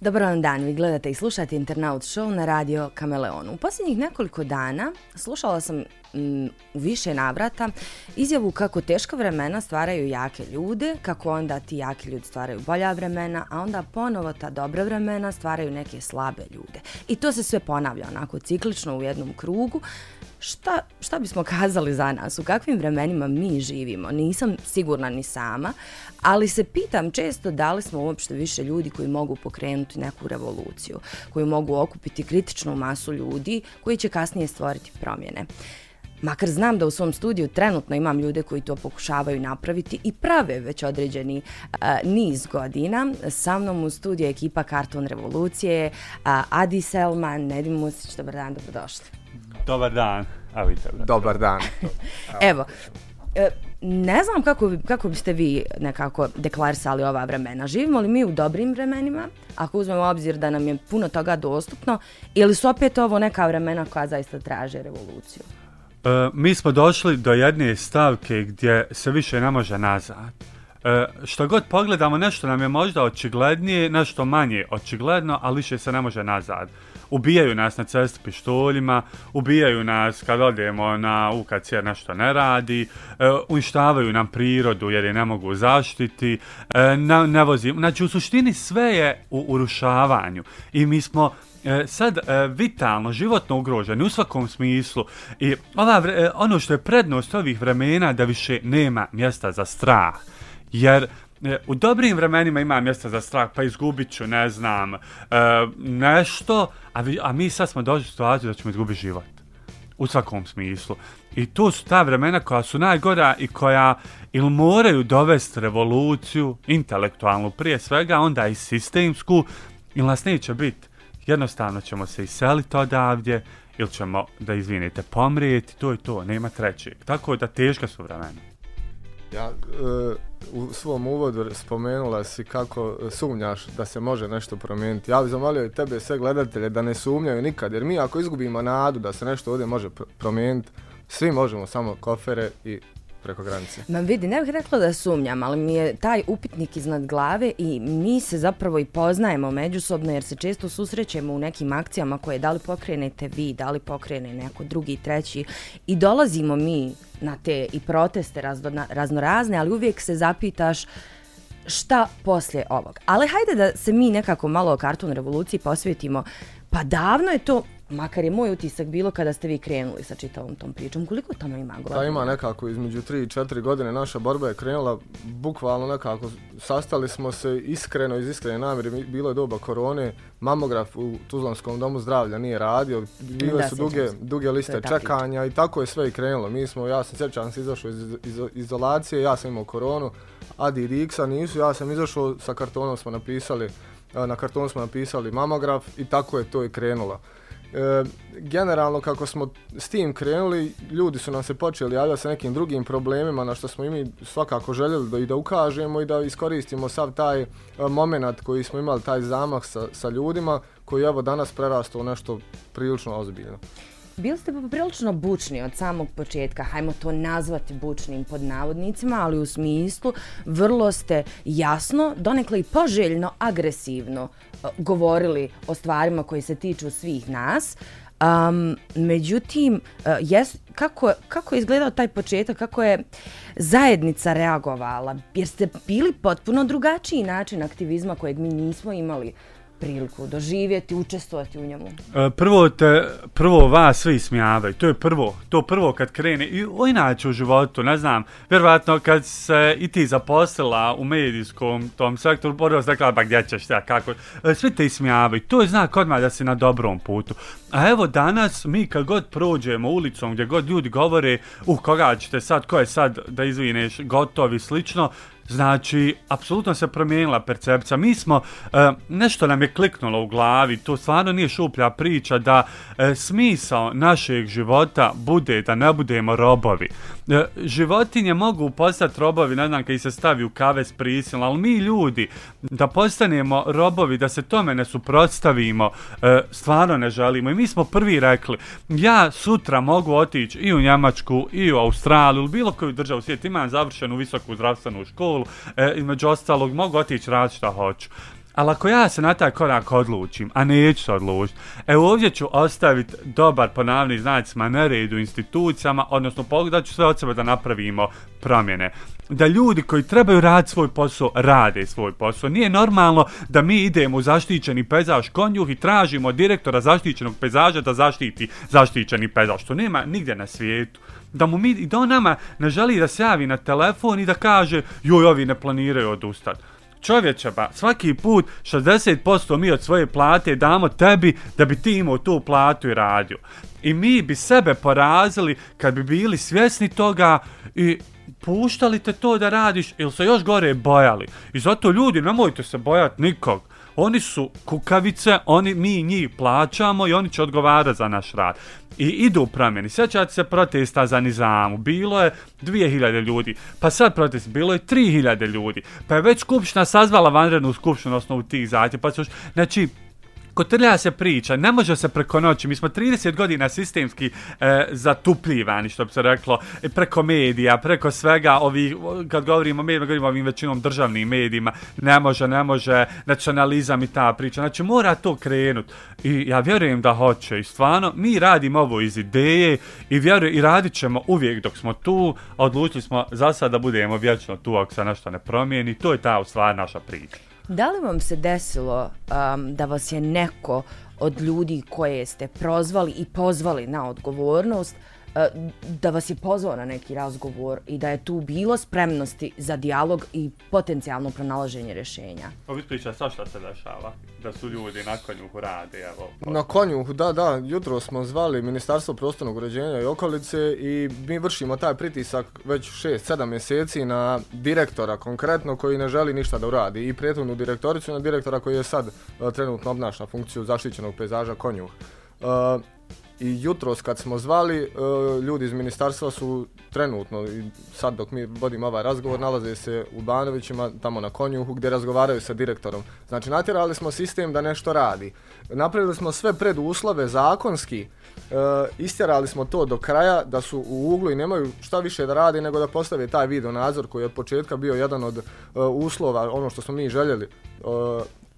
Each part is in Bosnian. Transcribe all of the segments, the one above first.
Dobar vam dan, vi gledate i slušate Internaut Show na radio Kameleonu. U posljednjih nekoliko dana slušala sam mm, u više navrata izjavu kako teška vremena stvaraju jake ljude, kako onda ti jaki ljudi stvaraju bolja vremena, a onda ponovo ta dobra vremena stvaraju neke slabe ljude. I to se sve ponavlja onako ciklično u jednom krugu. Šta, šta bismo kazali za nas? U kakvim vremenima mi živimo? Nisam sigurna ni sama, ali se pitam često da li smo uopšte više ljudi koji mogu pokrenuti neku revoluciju, koji mogu okupiti kritičnu masu ljudi koji će kasnije stvoriti promjene. Makar znam da u svom studiju trenutno imam ljude koji to pokušavaju napraviti i prave već određeni a, niz godina. Sa mnom u studiju ekipa Karton Revolucije, a, Adi Selman, Nedim Musić, dobar dan, dobrodošli. Dobar dan. A vidite, Dobar dan. Evo, e, ne znam kako, kako biste vi nekako deklarisali ova vremena. Živimo li mi u dobrim vremenima, ako uzmemo obzir da nam je puno toga dostupno, ili su opet ovo neka vremena koja zaista traže revoluciju? E, mi smo došli do jedne stavke gdje se više ne može nazad. E, što god pogledamo, nešto nam je možda očiglednije, nešto manje očigledno, ali više se ne može nazad. Ubijaju nas na cesti pištoljima, ubijaju nas kad odemo na UKC jer nešto ne radi, e, uništavaju nam prirodu jer je ne mogu zaštiti, e, ne, ne vozimo. Znači, u suštini sve je u urušavanju i mi smo e, sad e, vitalno, životno ugroženi u svakom smislu i ova, e, ono što je prednost ovih vremena da više nema mjesta za strah. Jer E, u dobrim vremenima ima mjesta za strah, pa izgubit ću, ne znam, e, nešto, a, vi, a mi sad smo došli u situaciju da ćemo izgubiti život. U svakom smislu. I to su ta vremena koja su najgora i koja ili moraju dovesti revoluciju, intelektualnu prije svega, onda i sistemsku, ili nas neće biti. Jednostavno ćemo se iseliti odavdje, ili ćemo, da izvinite, pomrijeti, to je to, nema trećeg. Tako da teška su vremena. Ja, e, u svom uvodu spomenula si kako sumnjaš da se može nešto promijeniti. Ja bih zamolio i tebe sve gledatelje da ne sumnjaju nikad, jer mi ako izgubimo nadu da se nešto ovdje može pr promijeniti, svi možemo samo kofere i preko granice. Ma vidi, ne bih rekla da sumnjam, ali mi je taj upitnik iznad glave i mi se zapravo i poznajemo međusobno jer se često susrećemo u nekim akcijama koje da li pokrenete vi, da li pokrene neko drugi, treći i dolazimo mi na te i proteste razno, raznorazne, ali uvijek se zapitaš šta poslije ovog. Ali hajde da se mi nekako malo o karton revoluciji posvetimo. Pa davno je to makar je moj utisak bilo kada ste vi krenuli sa čitavom tom pričom, koliko tamo ima godina? Pa ima nekako između 3 i 4 godine naša borba je krenula bukvalno nekako, sastali smo se iskreno iz iskrene namjere, bilo je doba korone, mamograf u Tuzlanskom domu zdravlja nije radio, bile su duge, duge liste čekanja i tako je sve i krenulo. Mi smo, ja sam sjećan se izašao iz, iz, izolacije, ja sam imao koronu, Adi i Riksa nisu, ja sam izašao sa kartonom smo napisali, na kartonu smo napisali mamograf i tako je to i krenulo. E, generalno kako smo s tim krenuli, ljudi su nam se počeli javljati sa nekim drugim problemima na što smo i mi svakako željeli da i da ukažemo i da iskoristimo sav taj e, moment koji smo imali, taj zamah sa, sa ljudima koji evo danas prerastao nešto prilično ozbiljno. Bili ste poprilično bučni od samog početka, hajmo to nazvati bučnim pod navodnicima, ali u smislu vrlo ste jasno, donekle i poželjno, agresivno e, govorili o stvarima koje se tiču svih nas. Um, međutim, uh, jes, kako, kako je izgledao taj početak, kako je zajednica reagovala? Jer ste bili potpuno drugačiji način aktivizma kojeg mi nismo imali priliku doživjeti, učestvovati u njemu? E, prvo te, prvo vas svi smijavaju, to je prvo, to prvo kad krene i o inače u životu, ne znam, vjerovatno kad se i ti zaposlila u medijskom tom sektoru, borila se dakle, ba gdje ćeš, ja, kako, e, svi te smijavaju, to je znak odmah da si na dobrom putu. A evo danas mi kad god prođemo ulicom gdje god ljudi govore, uh, koga ćete sad, ko je sad, da izvineš, gotovi, slično, Znači, apsolutno se promijenila percepcija. Mi smo, e, nešto nam je kliknulo u glavi, to stvarno nije šuplja priča, da e, smisao našeg života bude da ne budemo robovi. E, životinje mogu postati robovi, ne znam, kada se stavi u kave s prisilom, ali mi ljudi, da postanemo robovi, da se tome ne suprotstavimo, e, stvarno ne želimo. I mi smo prvi rekli, ja sutra mogu otići i u Njemačku, i u Australiju, ili bilo koju državu svijet, imam završenu visoku zdravstvenu školu, e, između ostalog, mogu otići raditi šta hoću. Ali ako ja se na taj korak odlučim, a neću se odlučiti, e ovdje ću ostaviti dobar ponavni znacima na redu institucijama, odnosno pogledat ću sve od sebe da napravimo promjene. Da ljudi koji trebaju raditi svoj posao, rade svoj posao. Nije normalno da mi idemo u zaštićeni pezaž konjuh i tražimo direktora zaštićenog pezaža da zaštiti zaštićeni pezaž, što nema nigdje na svijetu da mu mi, da on nama ne želi da se javi na telefon i da kaže joj, ovi ne planiraju odustati čovječe ba, svaki put 60% mi od svoje plate damo tebi da bi ti imao tu platu i radio. I mi bi sebe porazili kad bi bili svjesni toga i puštali te to da radiš ili se još gore bojali. I zato ljudi, nemojte se bojati nikog. Oni su kukavice, oni mi njih plaćamo i oni će odgovarati za naš rad. I idu u promjeni. Sjećate se protesta za Nizamu, bilo je 2000 ljudi, pa sad protest, bilo je 3000 ljudi, pa je već skupština sazvala vanrednu skupštinu na osnovu tih zahtjeva, pa su, znači, kotrlja se priča, ne može se preko noći, mi smo 30 godina sistemski e, zatupljivani, što bi se reklo, e, preko medija, preko svega, ovi, kad govorimo o medijima, govorimo o ovim većinom državnim medijima, ne može, ne može, nacionalizam i ta priča, znači mora to krenut. I ja vjerujem da hoće. I stvarno, mi radimo ovo iz ideje i vjerujem i radit ćemo uvijek dok smo tu, a odlučili smo za sad da budemo vječno tu ako se nešto ne promijeni, to je ta u stvari naša priča. Da li vam se desilo um, da vas je neko od ljudi koje ste prozvali i pozvali na odgovornost uh, da vas je pozvao na neki razgovor i da je tu bilo spremnosti za dijalog i potencijalno pronalaženje rješenja. Ovi priča sa šta se dešava? Da su ljudi na konjuhu rade, evo. Na konjuhu, da, da. Jutro smo zvali Ministarstvo prostornog uređenja i okolice i mi vršimo taj pritisak već 6-7 mjeseci na direktora konkretno koji ne želi ništa da uradi i prijetovnu direktoricu na direktora koji je sad uh, trenutno obnaša funkciju zaštićenog pejzaža konjuh. Uh, I jutros kad smo zvali, e, ljudi iz ministarstva su trenutno, i sad dok mi vodimo ovaj razgovor, nalaze se u Banovićima, tamo na konjuhu, gdje razgovaraju sa direktorom. Znači, natjerali smo sistem da nešto radi. Napravili smo sve preduslove zakonski, e, istjerali smo to do kraja, da su u uglu i nemaju šta više da radi nego da postave taj video nadzor koji je od početka bio jedan od e, uslova, ono što smo mi željeli e,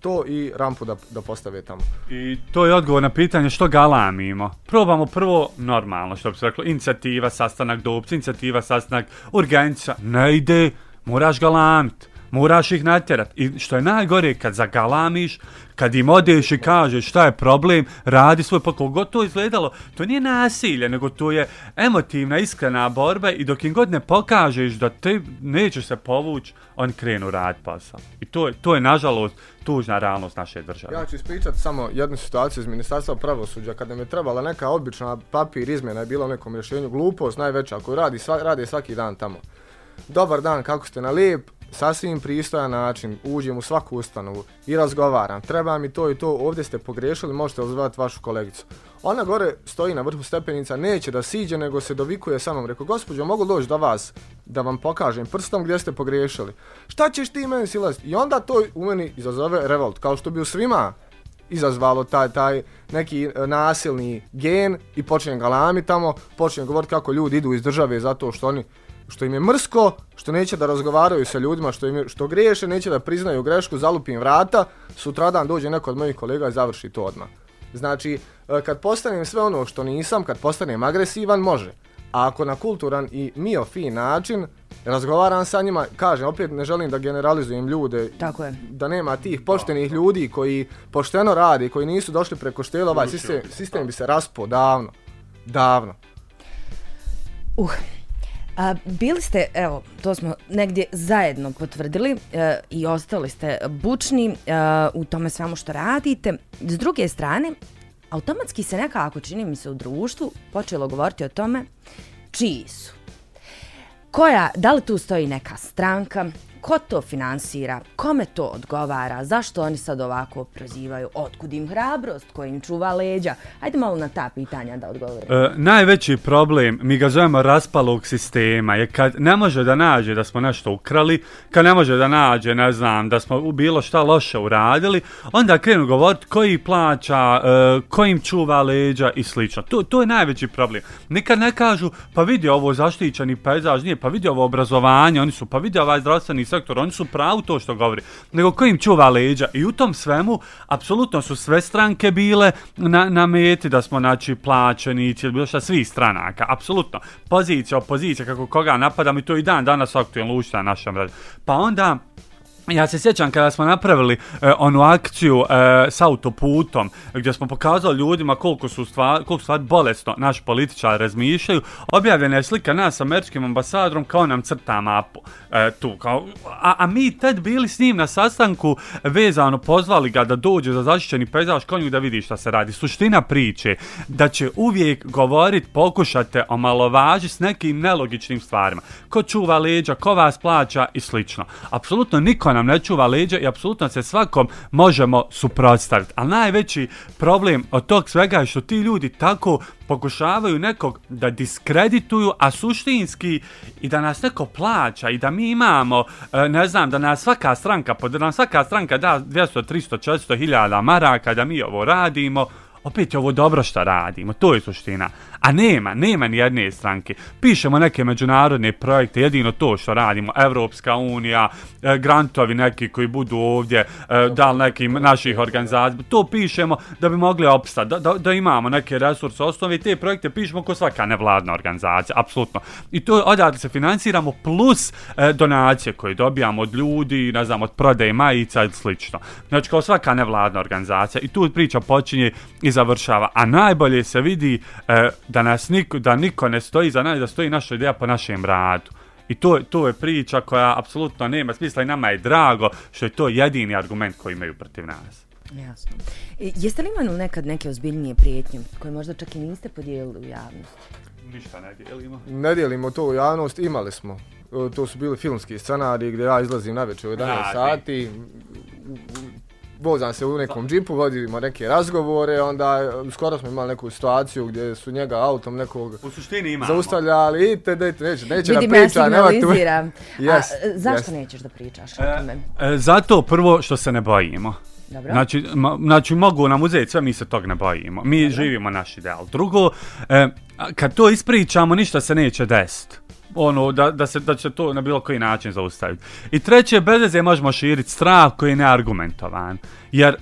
to i rampu da, da postave tamo. I to je odgovor na pitanje što galamimo. Probamo prvo normalno, što bi se reklo, inicijativa, sastanak dopci, inicijativa, sastanak urgencija. Ne ide, moraš galamit, Moraš ih natjerat. I što je najgore, kad zagalamiš, kad im odeš i kažeš šta je problem, radi svoj pa kogod to izgledalo, to nije nasilje, nego to je emotivna, iskrena borba i dok im god ne pokažeš da te nećeš se povući, oni krenu rad posao. I to je, to je nažalost tužna realnost naše države. Ja ću ispričati samo jednu situaciju iz Ministarstva pravosuđa. Kada mi je trebala neka obična papir izmjena je bila u nekom rješenju glupost najveća koju radi, sva, radi svaki dan tamo. Dobar dan, kako ste na lijep? Sasvim pristojan način uđem u svaku ustanovu i razgovaram, treba mi to i to, ovdje ste pogrešili, možete ozvati vašu kolegicu. Ona gore stoji na vrhu stepenica, neće da siđe, nego se dovikuje sa mnom. Rekao, gospođo, mogu doći do vas da vam pokažem prstom gdje ste pogriješili. Šta ćeš ti meni silaziti? I onda to u meni izazove revolt, kao što bi u svima izazvalo taj, taj neki e, nasilni gen i počinjem galami tamo, počinjem govoriti kako ljudi idu iz države zato što oni što im je mrsko, što neće da razgovaraju sa ljudima, što, im je, što griješe, neće da priznaju grešku, zalupim vrata, sutradan dođe neko od mojih kolega i završi to odmah. Znači, e, kad postanem sve ono što nisam, kad postanem agresivan, može. A ako na kulturan i mio fin način razgovaram sa njima, kažem, opet ne želim da generalizujem ljude, Tako je. da nema tih poštenih ljudi koji pošteno radi, koji nisu došli preko štela, ovaj sistem, sistem bi se raspo davno. Davno. Uh, A, bili ste, evo, to smo negdje zajedno potvrdili e, i ostali ste bučni e, u tome svemu što radite. S druge strane, automatski se nekako, čini mi se, u društvu počelo govoriti o tome čiji su. Koja, da li tu stoji neka stranka, ko to finansira, kome to odgovara, zašto oni sad ovako prozivaju, otkud im hrabrost, ko im čuva leđa. Hajde malo na ta pitanja da odgovorim. E, najveći problem, mi ga zovemo raspalog sistema, je kad ne može da nađe da smo nešto ukrali, kad ne može da nađe, ne znam, da smo bilo šta loše uradili, onda krenu govoriti koji plaća, e, kojim čuva leđa i slično. To, to je najveći problem. Nikad ne kažu, pa vidi ovo zaštićeni pejzaž, nije, pa vidi ovo obrazovanje, oni su, pa vidi ovaj zdravstveni sektor, oni su pravu to što govori, nego kojim čuva leđa. I u tom svemu, apsolutno su sve stranke bile na, na meti da smo, znači, plaćenici ili bilo šta, svih stranaka, apsolutno. Pozicija, opozicija, kako koga napadamo i to i dan danas aktualno ušta na našem radu. Pa onda, Ja se sjećam kada smo napravili e, onu akciju e, s autoputom gdje smo pokazali ljudima koliko su stvar, koliko stvar bolesno naši političari razmišljaju, objavljena je slika nas s američkim ambasadorom kao nam crta mapu. E, tu, kao, a, a mi tad bili s njim na sastanku vezano, pozvali ga da dođe za zaštićeni pejzaž konju da vidi šta se radi. Suština priče da će uvijek govorit, pokušate omalovaži s nekim nelogičnim stvarima. Ko čuva leđa, ko vas plaća i slično. Apsolutno niko nam ne čuva leđa i apsolutno se svakom možemo suprotstaviti. Ali najveći problem od tog svega je što ti ljudi tako pokušavaju nekog da diskredituju, a suštinski i da nas neko plaća i da mi imamo, e, ne znam, da nas svaka stranka, da nam svaka stranka da 200, 300, 400 hiljada maraka da mi ovo radimo, opet je ovo dobro što radimo, to je suština. A nema, nema ni jedne stranke. Pišemo neke međunarodne projekte, jedino to što radimo, Evropska unija, e, grantovi neki koji budu ovdje, e, da li nekim naših organizacija, to pišemo da bi mogli opstati, da, da, da imamo neke resurse osnove i te projekte pišemo ko svaka nevladna organizacija, apsolutno. I to odatle se financiramo plus e, donacije koje dobijamo od ljudi, ne znam, od prodaje majica i slično. Znači kao svaka nevladna organizacija i tu priča počinje i završava. A najbolje se vidi e, da nas niko, da niko ne stoji za nas, da stoji naša ideja po našem radu. I to, to je priča koja apsolutno nema smisla i nama je drago što je to jedini argument koji imaju protiv nas. Jasno. I, jeste li imali nekad neke ozbiljnije prijetnje koje možda čak i niste podijelili u javnost? Ništa ne dijelimo. Ne dijelimo to u javnost, imali smo. E, to su bili filmski scenariji gdje ja izlazim na večer u 11 sati vozam se u nekom džipu, vodimo neke razgovore, onda e, skoro smo imali neku situaciju gdje su njega autom nekog u suštini imamo. zaustavljali i te dejte, neće, neće Vidim, da priča. Vidim, ja signaliziram. yes, A, zašto yes. nećeš da pričaš o tome? E, e, zato prvo što se ne bojimo. Dobro. Znači, ma, znači, mogu nam uzeti sve, mi se tog ne bojimo. Mi Dobro. živimo naš ideal. Drugo, e, kad to ispričamo, ništa se neće desiti ono da, da se da će to na bilo koji način zaustaviti. I treće bez veze možemo širiti strah koji je neargumentovan. Jer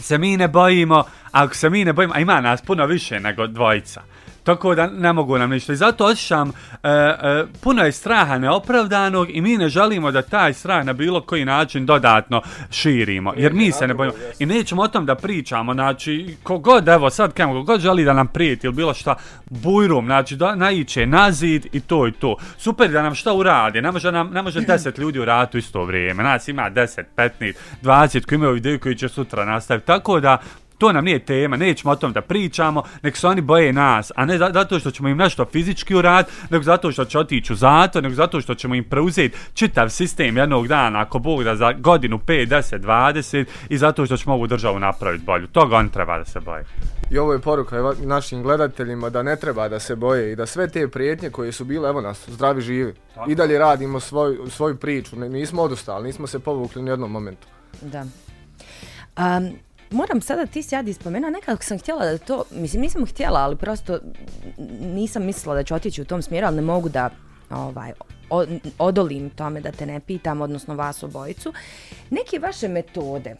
se mi ne bojimo, ako se mi ne bojimo, a ima nas puno više nego dvojica. Tako da ne mogu nam ništa. I zato osjećam, e, e, puno je straha neopravdanog i mi ne želimo da taj strah na bilo koji način dodatno širimo. Jer mi se ne bojimo. I nećemo o tom da pričamo. Znači, kogod, evo sad kamo, kogod želi da nam prijeti ili bilo šta, bujrum, znači da naiće na zid i to i to. Super da nam šta uradi. Ne može, nam, ne može 10 ljudi u ratu isto vrijeme. Nas ima 10, 15, 20 koji imaju ideju koji će sutra nastaviti. Tako da, To nam nije tema, nećemo o tom da pričamo, nek se oni boje nas, a ne zato što ćemo im nešto fizički urad, nego zato što će otići u zatvor, nego zato što ćemo im preuzeti čitav sistem jednog dana, ako Bog da za godinu 5, 10, 20 i zato što ćemo ovu državu napraviti bolju. Toga on treba da se boje. I ovo je poruka našim gledateljima da ne treba da se boje i da sve te prijetnje koje su bile, evo nas, zdravi živi. Tako. I dalje radimo svoj, svoju priču, nismo odustali, nismo se povukli u jednom momentu. Da. Um, moram sada ti si ja spomenuo, nekako sam htjela da to, mislim nisam htjela, ali prosto nisam mislila da ću otići u tom smjeru, ali ne mogu da ovaj, odolim tome da te ne pitam, odnosno vas obojicu. Neke vaše metode,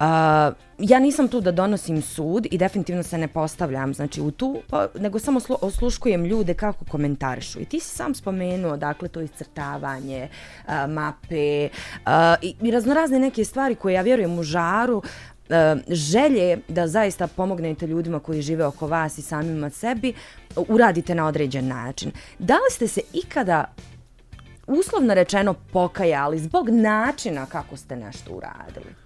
Uh, ja nisam tu da donosim sud i definitivno se ne postavljam znači u tu, pa, nego samo slu, osluškujem ljude kako komentarišu. I ti si sam spomenuo, dakle, to iscrtavanje, uh, mape uh, i, i raznorazne neke stvari koje ja vjerujem u žaru E, želje da zaista pomognete ljudima koji žive oko vas i samima sebi, uradite na određen način. Da li ste se ikada uslovno rečeno pokajali zbog načina kako ste nešto uradili?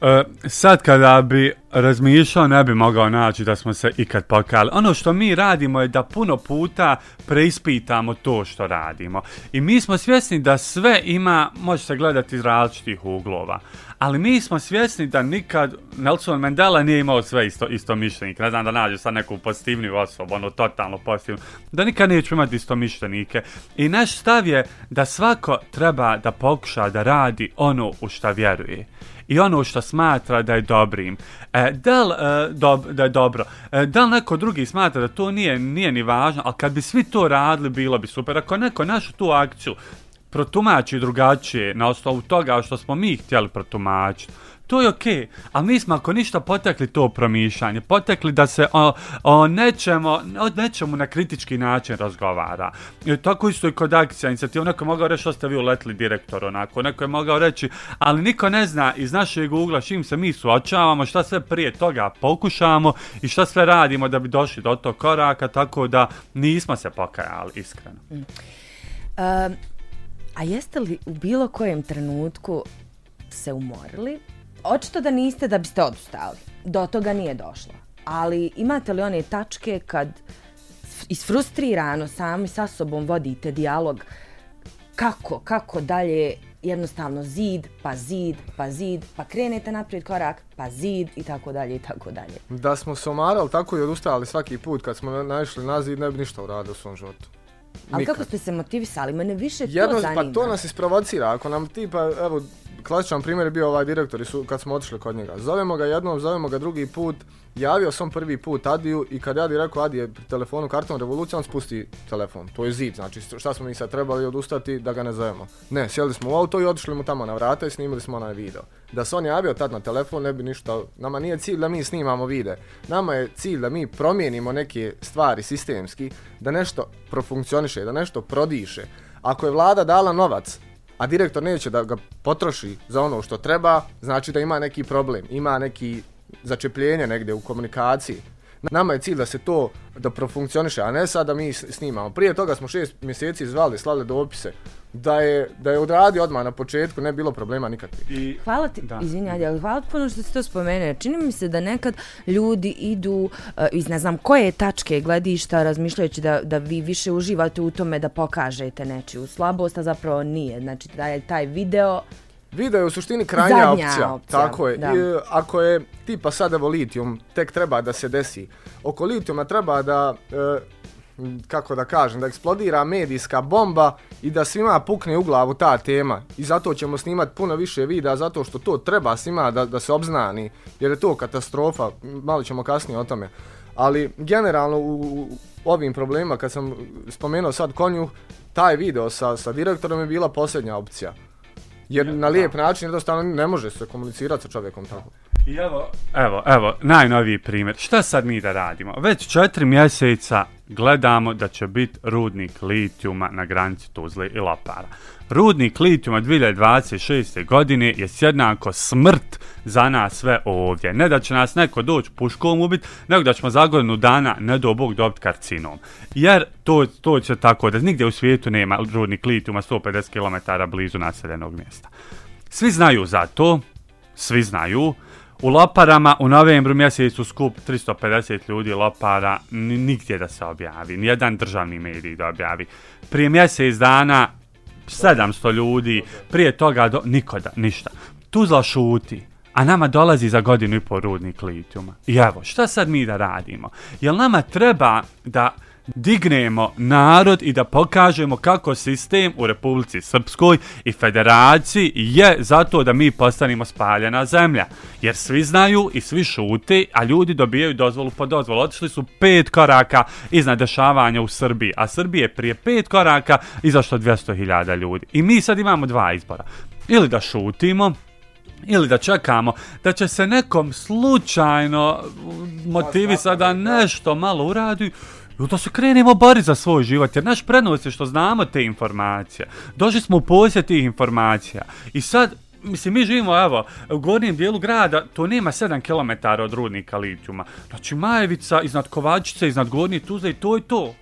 E, sad kada bi razmišljao ne bi mogao naći da smo se ikad pokali. Ono što mi radimo je da puno puta preispitamo to što radimo. I mi smo svjesni da sve ima, može se gledati iz različitih uglova. Ali mi smo svjesni da nikad Nelson Mandela nije imao sve isto, isto mišljenike. Ne znam da nađe sad neku pozitivniju osobu, ono totalno pozitivnu. Da nikad neću imati isto mišljenike. I naš stav je da svako treba da pokuša da radi ono u šta vjeruje i ono što smatra da je dobrim. E, da, li, e, dob, da je dobro? E, da li neko drugi smatra da to nije, nije ni važno, ali kad bi svi to radili, bilo bi super. Ako neko našu tu akciju protumači drugačije na osnovu toga što smo mi htjeli protumačiti, to je okej, okay. ali mi smo ako ništa potekli to promišljanje, potekli da se o, o, nečemu, o nečemu na kritički način razgovara. I tako isto i kod akcija inicijativa, neko je mogao reći što ste vi uletli direktor onako, neko je mogao reći, ali niko ne zna iz našeg ugla čim se mi suočavamo, šta sve prije toga pokušamo i šta sve radimo da bi došli do tog koraka, tako da nismo se pokajali iskreno. Mm. Um, a jeste li u bilo kojem trenutku se umorili očito da niste da biste odustali. Do toga nije došlo. Ali imate li one tačke kad isfrustrirano sami sa sobom vodite dijalog kako, kako dalje jednostavno zid, pa zid, pa zid, pa krenete naprijed korak, pa zid i tako dalje i tako dalje. Da smo se omarali tako i odustali svaki put kad smo naišli na zid, ne bi ništa uradio u svom životu. Ali kako ste se motivisali? Mene više Jedno, to zanima. Pa to nas isprovocira. Ako nam tipa, evo, klasičan primjer je bio ovaj direktor su, kad smo otišli kod njega. Zovemo ga jednom, zovemo ga drugi put, javio sam prvi put Adiju i kad Adi rekao Adi je pri telefonu karton revolucija, on spusti telefon. To je zid, znači šta smo mi sad trebali odustati da ga ne zovemo. Ne, sjeli smo u auto i otišli mu tamo na vrata i snimili smo onaj video. Da se on javio tad na telefon ne bi ništa, nama nije cilj da mi snimamo vide. Nama je cilj da mi promijenimo neke stvari sistemski, da nešto profunkcioniše, da nešto prodiše. Ako je vlada dala novac a direktor neće da ga potroši za ono što treba, znači da ima neki problem, ima neki začepljenje negdje u komunikaciji. Nama je cilj da se to da profunkcioniše, a ne sad da mi snimamo. Prije toga smo šest mjeseci zvali, slali dopise, da je, da je odradio odmah na početku, ne bilo problema nikakvih. I, hvala ti, izvini, ali hvala ti puno što si to spomenuo. Čini mi se da nekad ljudi idu uh, iz ne znam koje tačke gledišta razmišljajući da, da vi više uživate u tome da pokažete nečiju slabost, a zapravo nije. Znači da je taj video Video je u suštini krajnja opcija. opcija. Tako je. Da. I, e, ako je tipa sad evo litijum, tek treba da se desi. Oko litijuma treba da, e, kako da kažem, da eksplodira medijska bomba i da svima pukne u glavu ta tema. I zato ćemo snimati puno više videa, zato što to treba svima da, da se obznani. Jer je to katastrofa, malo ćemo kasnije o tome. Ali generalno u, u ovim problemima, kad sam spomenuo sad konju, taj video sa, sa direktorom je bila posljednja opcija. Jer na lijep način jednostavno ne može se komunicirati sa čovjekom tako. I evo, evo, evo, najnoviji primjer. Šta sad mi da radimo? Već četiri mjeseca gledamo da će biti rudnik litijuma na granici Tuzle i Lopara. Rudnik litijuma 2026. godine je sjednako smrt za nas sve ovdje. Ne da će nas neko doći puškom ubiti, nego da ćemo za godinu dana ne do Bog dobiti karcinom. Jer to, to će tako da nigdje u svijetu nema rudnik litijuma 150 km blizu naseljenog mjesta. Svi znaju za to, svi znaju, U Loparama u novembru mjesecu skup 350 ljudi Lopara nigdje da se objavi, nijedan državni medij da objavi. Prije mjesec dana 700 ljudi, prije toga do, nikoda, ništa. Tuzla šuti, a nama dolazi za godinu i pol rudnik litijuma. I evo, šta sad mi da radimo? Jel nama treba da dignemo narod i da pokažemo kako sistem u Republici Srpskoj i Federaciji je zato da mi postanemo spaljena zemlja. Jer svi znaju i svi šute, a ljudi dobijaju dozvolu po dozvolu. Otišli su pet koraka iznad dešavanja u Srbiji, a Srbije je prije pet koraka izašlo 200.000 ljudi. I mi sad imamo dva izbora. Ili da šutimo, ili da čekamo da će se nekom slučajno motivi sada nešto malo uradi I da se krenemo bari za svoj život, jer naš prednost je što znamo te informacije. Došli smo u posjed tih informacija. I sad, mislim, mi živimo, evo, u gornjem dijelu grada, to nema 7 km od rudnika litijuma. Znači, Majevica, iznad Kovačice, iznad Gornje Tuzle i to je to.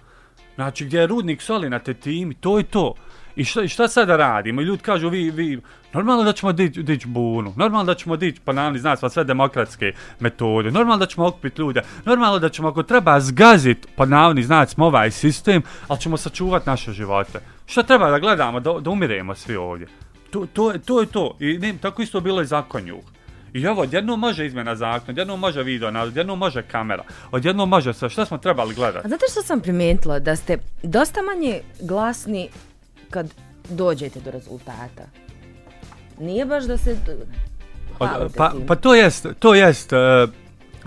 Znači, gdje je rudnik soli na tetimi, to je to. I šta, šta sad da radimo? I ljudi kažu, vi, vi, normalno da ćemo dići dić bunu, normalno da ćemo dići, pa navni, pa sve demokratske metode, normalno da ćemo okupiti ljude, normalno da ćemo ako treba zgazit, pa navni, smo ovaj sistem, ali ćemo sačuvati naše živote. Šta treba da gledamo, da, da umiremo svi ovdje? To, to, je- to je to. I ne, tako isto bilo i zakonju. I evo, odjednom može izmjena zakona, odjednom može video, nadzor, odjednom može kamera, odjednom može sve. Šta smo trebali gledati? A znate što sam primijetila? Da ste dosta manje glasni kad dođete do rezultata. Nije baš da se hvalite Pa, tim. pa to jest, to jest e,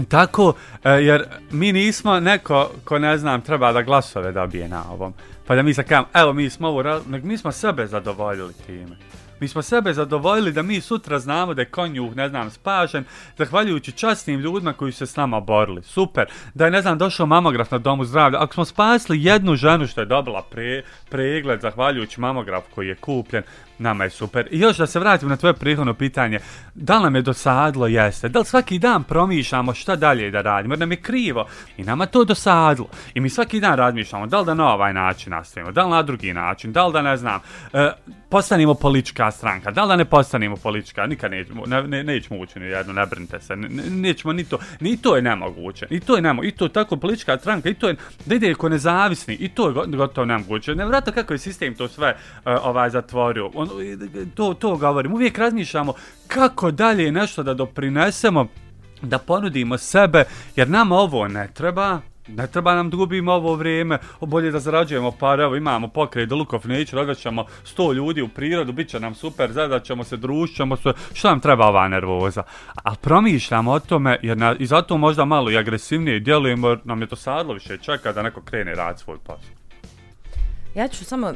tako, e, jer mi nismo neko ko ne znam treba da glasove dobije na ovom. Pa da mi sad kažem, evo mi smo ovo, nego mi smo sebe zadovoljili time. Mi smo sebe zadovoljili da mi sutra znamo da je konjuh, ne znam, spašen, zahvaljujući časnim ljudima koji su se s nama borili. Super. Da je, ne znam, došao mamograf na domu zdravlja. Ako smo spasili jednu ženu što je dobila pre, pregled, zahvaljujući mamograf koji je kupljen, nama je super. I još da se vratim na tvoje prihodno pitanje, da li nam je dosadlo? Jeste. Da li svaki dan promišljamo šta dalje da radimo? Jer nam je krivo. I nama to dosadlo. I mi svaki dan razmišljamo da li da na ovaj način nastavimo, da li na drugi način, da li da ne znam, e, postanimo politička stranka, da li da ne postanimo politička, nikad nećemo, ne, ne, nećemo ući ni jedno, ne brinite se, ne, nećemo ni to, ni to je nemoguće, i to je nemoguće, i to je tako politička stranka, i to je, da ide ko nezavisni, i to je gotovo nemoguće, Nevratno kako je sistem to sve e, ovaj zatvorio, On, Ono, to, to govorim, uvijek razmišljamo kako dalje nešto da doprinesemo, da ponudimo sebe, jer nama ovo ne treba, ne treba nam da gubimo ovo vrijeme, bolje da zarađujemo par, evo imamo pokret do Lukov Nature, odvećemo 100 ljudi u prirodu, bit će nam super, zadaćemo se, drušćemo se, šta nam treba ova nervoza? A promišljamo o tome, jer na, i zato možda malo i agresivnije djelujemo, jer nam je to sadlo više čeka da neko krene rad svoj posao. Ja ću samo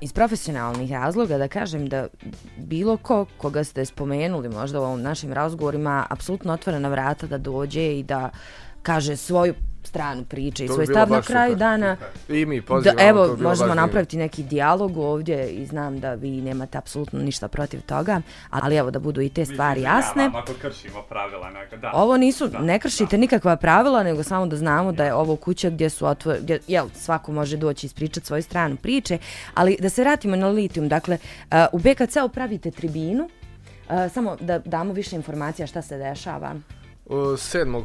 iz profesionalnih razloga da kažem da bilo ko koga ste spomenuli možda u ovom našim razgovorima apsolutno otvorena vrata da dođe i da kaže svoju stranu priče i To svoj stav na kraju super. dana. I mi Da, pozivamo, to evo, bilo možemo baš divno. napraviti neki dijalog ovdje i znam da vi nemate apsolutno ništa protiv toga, ali evo da budu i te stvari jasne. Ako kršimo pravila neka, da. Ovo nisu, ne kršite nikakva pravila, nego samo da znamo da je ovo kuća gdje su otvor, gdje, jel, svako može doći ispričati svoju stranu priče, ali da se vratimo na litijum, dakle, uh, u BKC-u pravite tribinu, uh, samo da damo više informacija šta se dešava. U 7.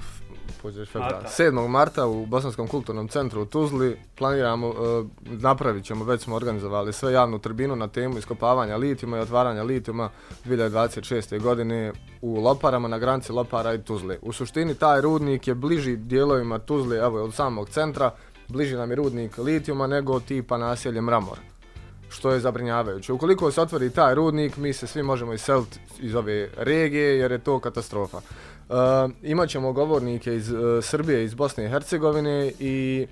Pođeš februara, Marta. 7. marta u Bosanskom kulturnom centru u Tuzli planiramo, e, napravit ćemo, već smo organizovali sve javnu tribinu na temu iskopavanja litijuma i otvaranja litijuma 2026. godine u Loparama, na granici Lopara i Tuzle. U suštini taj rudnik je bliži dijelovima Tuzle, evo od samog centra, bliži nam je rudnik litijuma nego tipa naselje Mramor što je zabrinjavajuće. Ukoliko se otvori taj rudnik, mi se svi možemo iseliti iz ove regije jer je to katastrofa. E, imat ćemo govornike iz e, Srbije, iz Bosne i Hercegovine i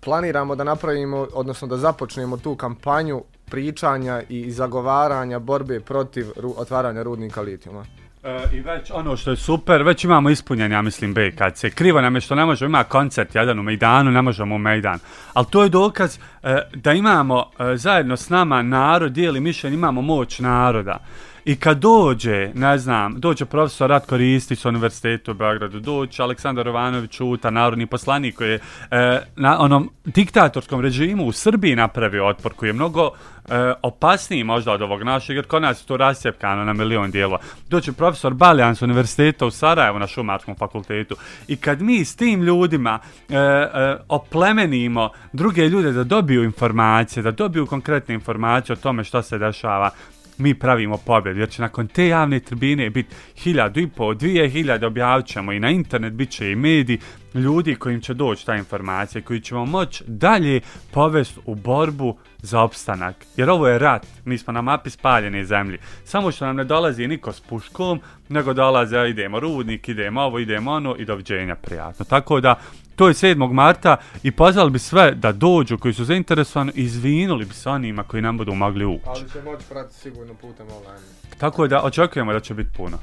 planiramo da napravimo, odnosno da započnemo tu kampanju pričanja i zagovaranja borbe protiv ru- otvaranja rudnika litijuma. E, I već ono što je super, već imamo ispunjen, ja mislim, BKC. Krivo nam je što ne možemo, ima koncert jedan u Mejdanu, ne možemo u Mejdan. Ali to je dokaz e, da imamo e, zajedno s nama narod, dijeli mišljenje, imamo moć naroda. I kad dođe, ne znam, dođe profesor Ratko Ristić s univerzitetu u Beogradu, dođe Aleksandar Jovanović Uta, narodni poslanik koji je e, na onom diktatorskom režimu u Srbiji napravio otpor koji je mnogo e, opasniji možda od ovog našeg, jer kod nas je to rasjepkano na milion dijelova. Doći profesor Baljan s univerziteta u Sarajevu na Šumarskom fakultetu i kad mi s tim ljudima e, e, oplemenimo druge ljude da dobiju informacije, da dobiju konkretne informacije o tome što se dešava, mi pravimo pobjed, jer će nakon te javne tribine biti hiljadu i po, dvije hiljade objavit ćemo i na internet, bit će i mediji, ljudi kojim će doći ta informacija, koji ćemo moći dalje povesti u borbu za opstanak. Jer ovo je rat, mi smo na mapi spaljene zemlje. Samo što nam ne dolazi niko s puškom, nego dolaze, idemo rudnik, idemo ovo, idemo ono i doviđenja prijatno. Tako da, to je 7. marta i pozvali bi sve da dođu koji su zainteresovani i izvinuli bi se onima koji nam budu mogli ući. Ali će moći pratiti sigurno putem online. Tako da očekujemo da će biti puno.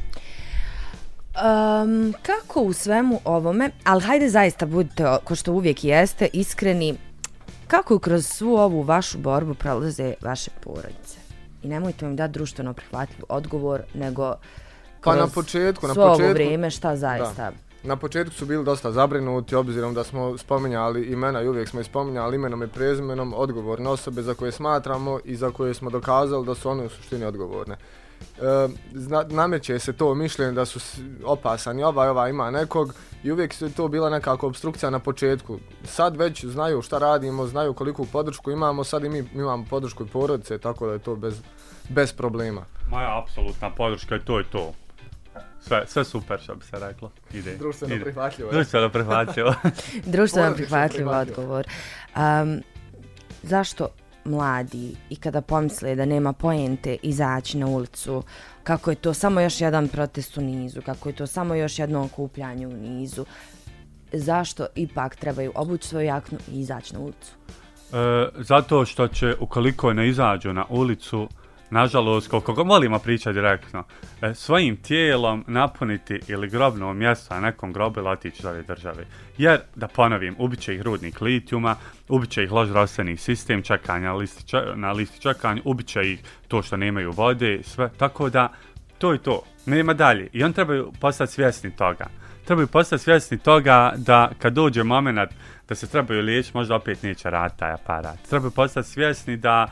Um, kako u svemu ovome, ali hajde zaista budite, ko što uvijek jeste, iskreni, kako kroz svu ovu vašu borbu prolaze vaše porodice? I nemojte mi dati društveno prihvatljiv odgovor, nego Pa kroz na početku, na svo ovo početku- vrijeme šta zaista? Na početku su bili dosta zabrinuti, obzirom da smo spominjali imena i uvijek smo ih spominjali imenom i prezimenom odgovorne osobe za koje smatramo i za koje smo dokazali da su one u suštini odgovorne. E, zna, nameće se to mišljenje da su opasani, ova ova ima nekog i uvijek se to bila nekako obstrukcija na početku. Sad već znaju šta radimo, znaju koliko podršku imamo, sad i mi imamo podršku i porodice, tako da je to bez, bez problema. Moja apsolutna podrška je to i to. Sve, sve super, što bi se reklo. Ide. Društveno ide. prihvatljivo. je. Društveno prihvatljivo. Društveno prihvatljiv prihvatljivo. odgovor. Um, zašto mladi i kada pomisle da nema poente izaći na ulicu, kako je to samo još jedan protest u nizu, kako je to samo još jedno okupljanje u nizu, zašto ipak trebaju obući svoju jaknu i izaći na ulicu? E, zato što će, ukoliko ne izađu na ulicu, nažalost, koliko god volimo pričati direktno, e, svojim tijelom napuniti ili grobno mjesto na nekom grobu ili otići iz ove države. Jer, da ponovim, ubit će ih rudnik litijuma, ubit će ih loš zdravstveni sistem čekanja listi, ča, na listi čekanja, ubit će ih to što nemaju vode, sve. Tako da, to je to. Nema dalje. I on trebaju postati svjesni toga. Trebaju postati svjesni toga da kad dođe moment da se trebaju liječiti, možda opet neće raditi taj aparat. Trebaju postati svjesni da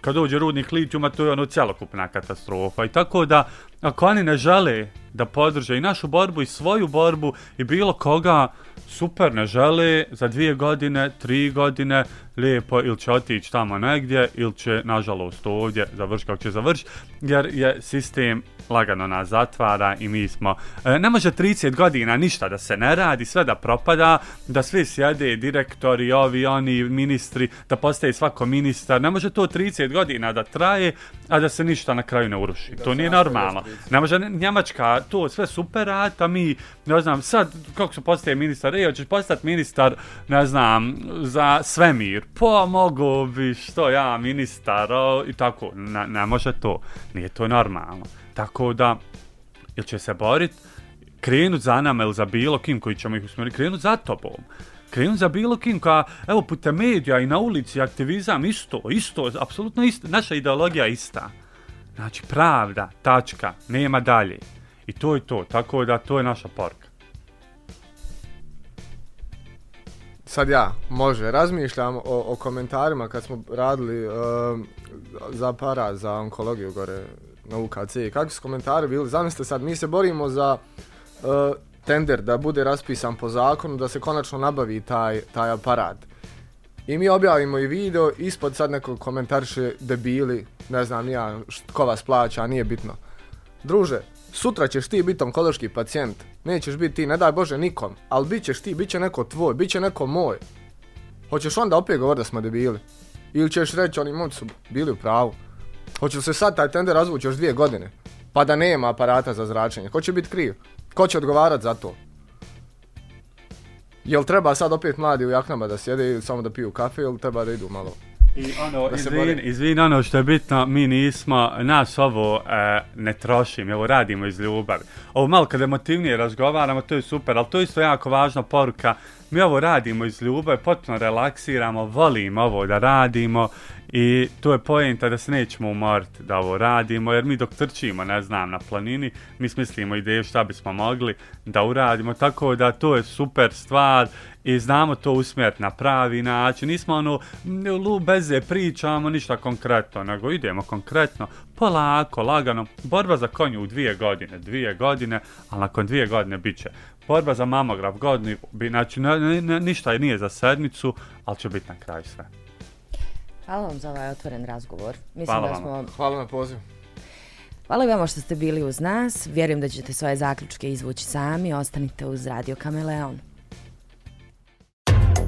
kad dođe rudnik litijuma, to je ono cjelokupna katastrofa. I tako da, ako oni ne žele da podrže i našu borbu i svoju borbu i bilo koga, super ne žele za dvije godine, tri godine, lijepo ili će otići tamo negdje ili će nažalost ovdje završiti kako će završiti jer je sistem lagano nas zatvara i mi smo e, ne može 30 godina ništa da se ne radi sve da propada da svi sjede direktori ovi oni ministri da postaje svako ministar. Ne može to 30 godina da traje a da se ništa na kraju ne uruši. Da to nije normalno ne može Njemačka to sve super rad, a pa mi, ne znam, sad kako se postaje ministar, ej, hoćeš postati ministar, ne znam, za svemir, pa mogu bi, što ja, ministar, o, i tako, ne, ne može to, nije to normalno. Tako da, ili će se borit, krenut za nama ili za bilo kim koji ćemo ih usmjeriti, krenut za tobom. Krenut za bilo kim koja, evo, putem medija i na ulici, aktivizam, isto, isto, apsolutno isto, naša ideologija ista. Znači, pravda, tačka, nema dalje. I to je to, tako da to je naša poruka. Sad ja, može, razmišljam o, o komentarima kad smo radili um, za para, za onkologiju gore na UKC. Kakvi su komentari bili? Zamislite sad, mi se borimo za uh, tender da bude raspisan po zakonu, da se konačno nabavi taj, taj aparat. I mi objavimo i video, ispod sad neko komentarše debili, ne znam ja, ko vas plaća, nije bitno. Druže, sutra ćeš ti biti onkološki pacijent, nećeš biti ti, ne daj Bože nikom, ali bit ćeš ti, bit će neko tvoj, bit će neko moj. Hoćeš onda opet govor da smo debili? Ili ćeš reći oni momci su bili u pravu? Hoće se sad taj tender razvući još dvije godine? Pa da nema aparata za zračenje. Ko će biti kriv? Ko će odgovarat za to? Jel treba sad opet mladi u jaknama da sjede ili samo da piju kafe ili treba da idu malo? I ono, Da izvin, izvin, ono što je bitno, mi nismo, nas ovo e, ne trošim, ovo radimo iz ljubavi. Ovo malo kada emotivnije razgovaramo, to je super, ali to je isto jako važna poruka. Mi ovo radimo iz ljubavi, potpuno relaksiramo, volimo ovo da radimo i to je poenta da se nećemo umoriti da ovo radimo, jer mi dok trčimo, ne znam, na planini, mi smislimo ideju šta bismo mogli da uradimo, tako da to je super stvar i znamo to usmjeriti na pravi način. Nismo ono, lu beze pričamo ništa konkretno, nego idemo konkretno, polako, lagano. Borba za konju u dvije godine, dvije godine, ali nakon dvije godine bit će. Borba za mamograf godinu, bi, znači ništa nije za sedmicu, ali će biti na kraju sve. Hvala vam za ovaj otvoren razgovor. Mislim Hvala da smo Hvala na poziv. Hvala i vama što ste bili uz nas. Vjerujem da ćete svoje zaključke izvući sami. Ostanite uz Radio Kameleon.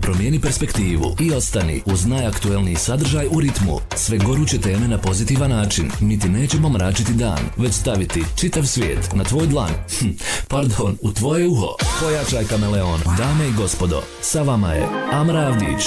Promijeni perspektivu i ostani uz najaktuelniji sadržaj u ritmu. Sve goruće teme na pozitivan način. Mi ti nećemo mračiti dan, već staviti čitav svijet na tvoj dlan. Hm, pardon, u tvoje uho. Pojačaj kameleon. Dame i gospodo, sa vama je Amra Avdić.